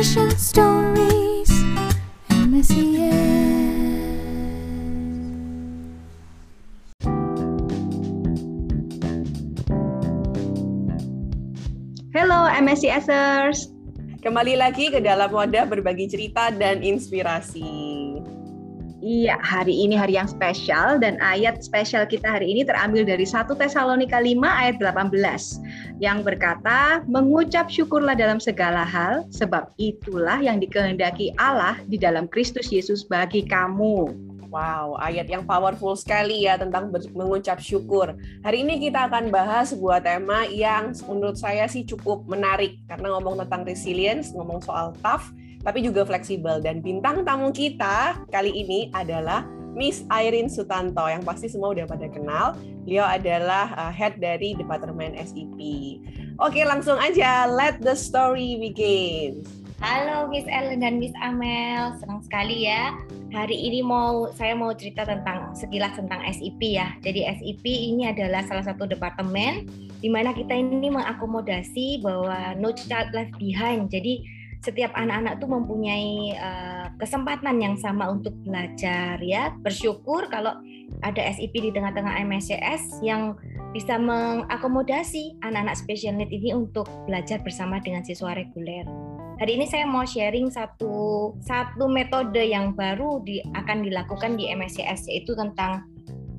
Christian Stories. MSCS Halo MSCSers Kembali lagi ke dalam wadah berbagi cerita dan inspirasi. Iya, hari ini hari yang spesial dan ayat spesial kita hari ini terambil dari 1 Tesalonika 5 ayat 18 yang berkata, "Mengucap syukurlah dalam segala hal, sebab itulah yang dikehendaki Allah di dalam Kristus Yesus bagi kamu." Wow, ayat yang powerful sekali ya tentang mengucap syukur. Hari ini kita akan bahas sebuah tema yang menurut saya sih cukup menarik karena ngomong tentang resilience, ngomong soal tough, tapi juga fleksibel. Dan bintang tamu kita kali ini adalah Miss Irene Sutanto yang pasti semua udah pada kenal. Beliau adalah uh, head dari Departemen SIP. Oke, langsung aja. Let the story begin. Halo Miss Ellen dan Miss Amel, senang sekali ya. Hari ini mau saya mau cerita tentang sekilas tentang SIP ya. Jadi SIP ini adalah salah satu departemen di mana kita ini mengakomodasi bahwa no child left behind. Jadi setiap anak-anak tuh mempunyai uh, kesempatan yang sama untuk belajar ya. Bersyukur kalau ada SIP di tengah-tengah MSCS yang bisa mengakomodasi anak-anak special need ini untuk belajar bersama dengan siswa reguler. Hari ini saya mau sharing satu satu metode yang baru di, akan dilakukan di MSCS yaitu tentang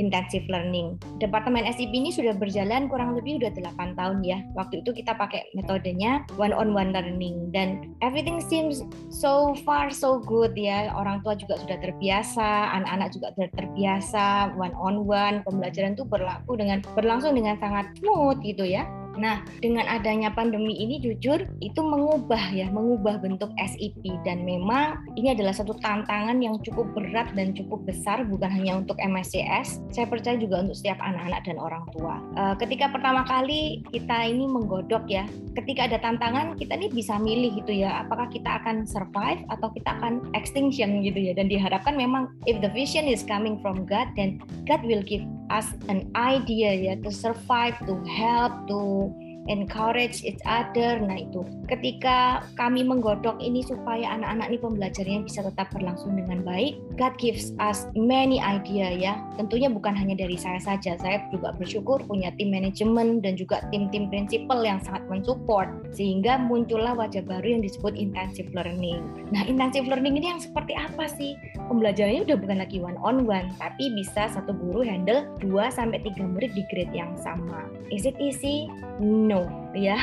intensive learning. Departemen SIP ini sudah berjalan kurang lebih udah 8 tahun ya. Waktu itu kita pakai metodenya one on one learning dan everything seems so far so good ya. Orang tua juga sudah terbiasa, anak-anak juga sudah terbiasa one on one. Pembelajaran itu berlaku dengan berlangsung dengan sangat smooth gitu ya. Nah, dengan adanya pandemi ini jujur itu mengubah ya, mengubah bentuk SIP dan memang ini adalah satu tantangan yang cukup berat dan cukup besar bukan hanya untuk MSCS, saya percaya juga untuk setiap anak-anak dan orang tua. Uh, ketika pertama kali kita ini menggodok ya, ketika ada tantangan kita ini bisa milih gitu ya, apakah kita akan survive atau kita akan extinction gitu ya dan diharapkan memang if the vision is coming from God then God will give us an idea ya to survive, to help, to encourage each other. Nah itu ketika kami menggodok ini supaya anak-anak ini pembelajarannya bisa tetap berlangsung dengan baik, God gives us many idea ya. Tentunya bukan hanya dari saya saja, saya juga bersyukur punya tim manajemen dan juga tim-tim prinsipal yang sangat mensupport sehingga muncullah wajah baru yang disebut intensive learning. Nah intensive learning ini yang seperti apa sih? Pembelajarannya udah bukan lagi one on one, tapi bisa satu guru handle 2 sampai 3 murid di grade yang sama. Is it easy? no Não. Ya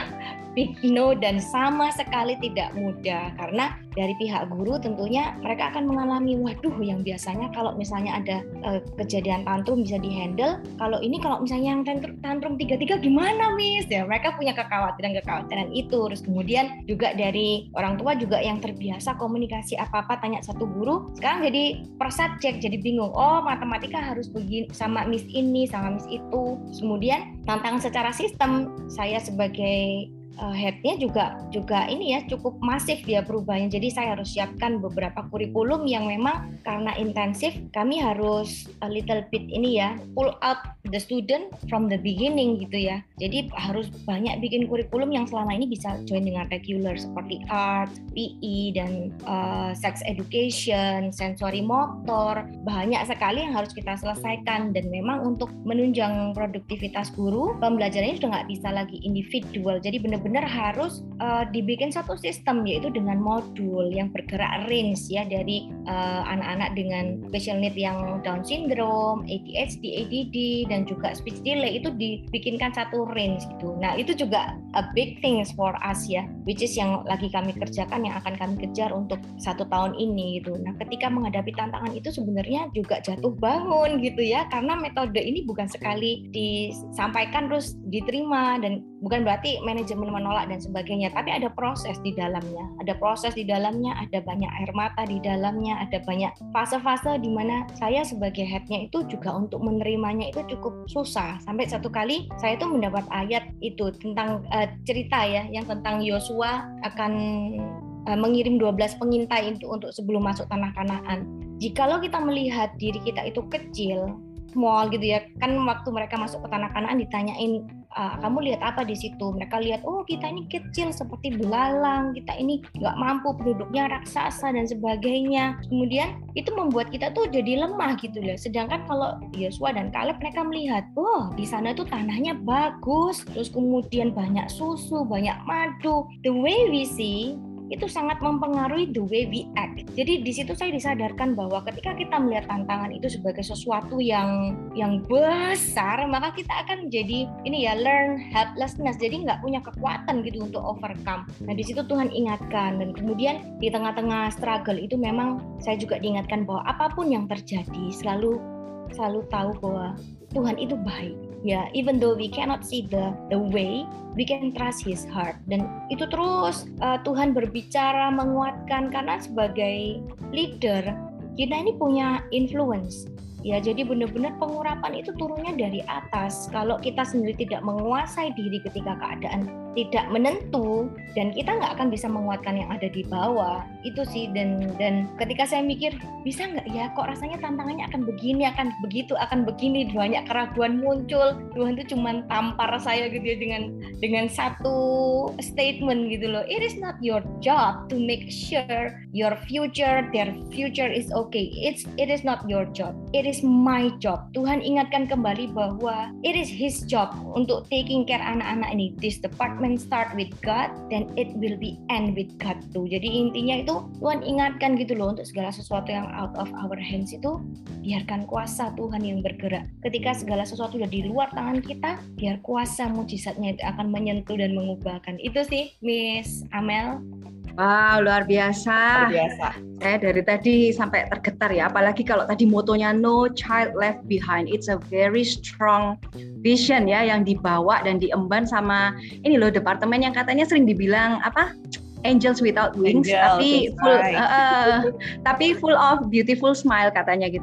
big no dan sama sekali tidak mudah. Karena dari pihak guru tentunya mereka akan mengalami waduh yang biasanya kalau misalnya ada uh, kejadian tantrum bisa dihandle. Kalau ini kalau misalnya yang tantrum tiga-tiga gimana miss? Ya mereka punya kekhawatiran-kekhawatiran itu. Terus kemudian juga dari orang tua juga yang terbiasa komunikasi apa-apa tanya satu guru sekarang jadi per subjek jadi bingung. Oh matematika harus begini sama miss ini sama miss itu. Kemudian tantangan secara sistem saya sebagai navigate uh, headnya juga juga ini ya cukup masif dia perubahannya. Jadi saya harus siapkan beberapa kurikulum yang memang karena intensif kami harus a little bit ini ya pull out the student from the beginning gitu ya. Jadi harus banyak bikin kurikulum yang selama ini bisa join dengan regular seperti art, PE dan uh, sex education, sensory motor. Banyak sekali yang harus kita selesaikan dan memang untuk menunjang produktivitas guru pembelajarannya sudah nggak bisa lagi individual. Jadi benar-benar benar-benar harus uh, dibikin satu sistem yaitu dengan modul yang bergerak range ya dari uh, anak-anak dengan special need yang Down syndrome, ADHD, ADD dan juga speech delay itu dibikinkan satu range gitu. Nah itu juga a big things for us ya, which is yang lagi kami kerjakan yang akan kami kejar untuk satu tahun ini gitu. Nah ketika menghadapi tantangan itu sebenarnya juga jatuh bangun gitu ya karena metode ini bukan sekali disampaikan terus diterima dan bukan berarti manajemen menolak dan sebagainya, tapi ada proses di dalamnya. Ada proses di dalamnya, ada banyak air mata di dalamnya, ada banyak fase-fase di mana saya sebagai headnya itu juga untuk menerimanya itu cukup susah. Sampai satu kali saya itu mendapat ayat itu tentang uh, cerita ya, yang tentang Yosua akan uh, mengirim 12 pengintai itu untuk sebelum masuk tanah Kanaan. Jikalau kita melihat diri kita itu kecil, small gitu ya, kan waktu mereka masuk ke tanah Kanaan ditanyain uh, kamu lihat apa di situ? Mereka lihat, oh kita ini kecil seperti belalang, kita ini nggak mampu penduduknya raksasa dan sebagainya. Kemudian itu membuat kita tuh jadi lemah gitu loh. Sedangkan kalau Yosua dan Kaleb mereka melihat, oh di sana tuh tanahnya bagus, terus kemudian banyak susu, banyak madu. The way we see itu sangat mempengaruhi the way we act. Jadi di situ saya disadarkan bahwa ketika kita melihat tantangan itu sebagai sesuatu yang yang besar, maka kita akan jadi ini ya learn helplessness. Jadi nggak punya kekuatan gitu untuk overcome. Nah di situ Tuhan ingatkan dan kemudian di tengah-tengah struggle itu memang saya juga diingatkan bahwa apa pun yang terjadi selalu selalu tahu bahwa Tuhan itu baik ya even though we cannot see the the way we can trust his heart. Dan itu terus uh, Tuhan berbicara menguatkan karena sebagai leader kita ini punya influence. Ya jadi benar-benar pengurapan itu turunnya dari atas. Kalau kita sendiri tidak menguasai diri ketika keadaan tidak menentu dan kita nggak akan bisa menguatkan yang ada di bawah. Itu sih dan dan ketika saya mikir bisa nggak ya? Kok rasanya tantangannya akan begini akan begitu akan begini? Banyak keraguan muncul. Tuhan itu cuma tampar saya gitu ya dengan dengan satu statement gitu loh. It is not your job to make sure your future their future is okay. It's it is not your job. It is my job. Tuhan ingatkan kembali bahwa it is his job untuk taking care anak-anak ini. This department when start with God, then it will be end with God too. Jadi intinya itu Tuhan ingatkan gitu loh untuk segala sesuatu yang out of our hands itu biarkan kuasa Tuhan yang bergerak. Ketika segala sesuatu sudah di luar tangan kita, biar kuasa mujizatnya itu akan menyentuh dan mengubahkan. Itu sih Miss Amel. Wow, luar biasa. Luar biasa. Saya dari tadi sampai tergetar ya, apalagi kalau tadi motonya no child left behind. It's a very strong vision ya yang dibawa dan diemban sama ini loh departemen yang katanya sering dibilang apa? Angels without wings, Angel, tapi full right. uh, tapi full of beautiful smile katanya gitu.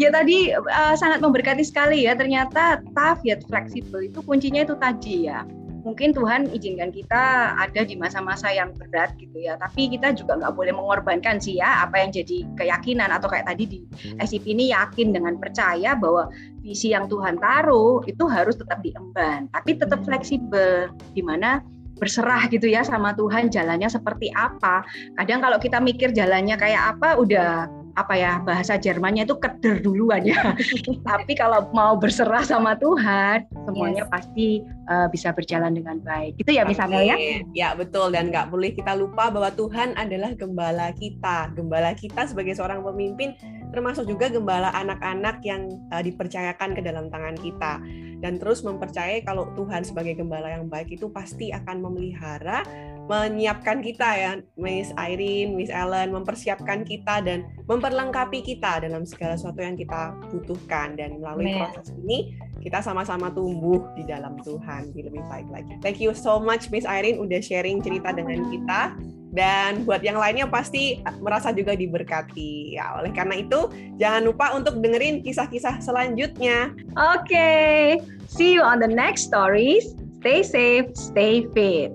Ya tadi uh, sangat memberkati sekali ya. Ternyata tough yet flexible itu kuncinya itu tadi ya mungkin Tuhan izinkan kita ada di masa-masa yang berat gitu ya. Tapi kita juga nggak boleh mengorbankan sih ya apa yang jadi keyakinan atau kayak tadi di SIP ini yakin dengan percaya bahwa visi yang Tuhan taruh itu harus tetap diemban tapi tetap fleksibel di mana berserah gitu ya sama Tuhan jalannya seperti apa. Kadang kalau kita mikir jalannya kayak apa udah apa ya bahasa Jermannya itu keder duluan ya. Tapi kalau mau berserah sama Tuhan, semuanya yes. pasti uh, bisa berjalan dengan baik. Itu ya misalnya ya. Ya betul dan nggak boleh kita lupa bahwa Tuhan adalah gembala kita. Gembala kita sebagai seorang pemimpin termasuk juga gembala anak-anak yang uh, dipercayakan ke dalam tangan kita dan terus mempercayai kalau Tuhan sebagai gembala yang baik itu pasti akan memelihara menyiapkan kita ya Miss Irene, Miss Ellen mempersiapkan kita dan memperlengkapi kita dalam segala sesuatu yang kita butuhkan dan melalui Man. proses ini kita sama-sama tumbuh di dalam Tuhan di lebih baik lagi. Thank you so much Miss Irene udah sharing cerita dengan kita dan buat yang lainnya pasti merasa juga diberkati. Ya, oleh karena itu jangan lupa untuk dengerin kisah-kisah selanjutnya. Oke, okay. see you on the next stories. Stay safe, stay fit.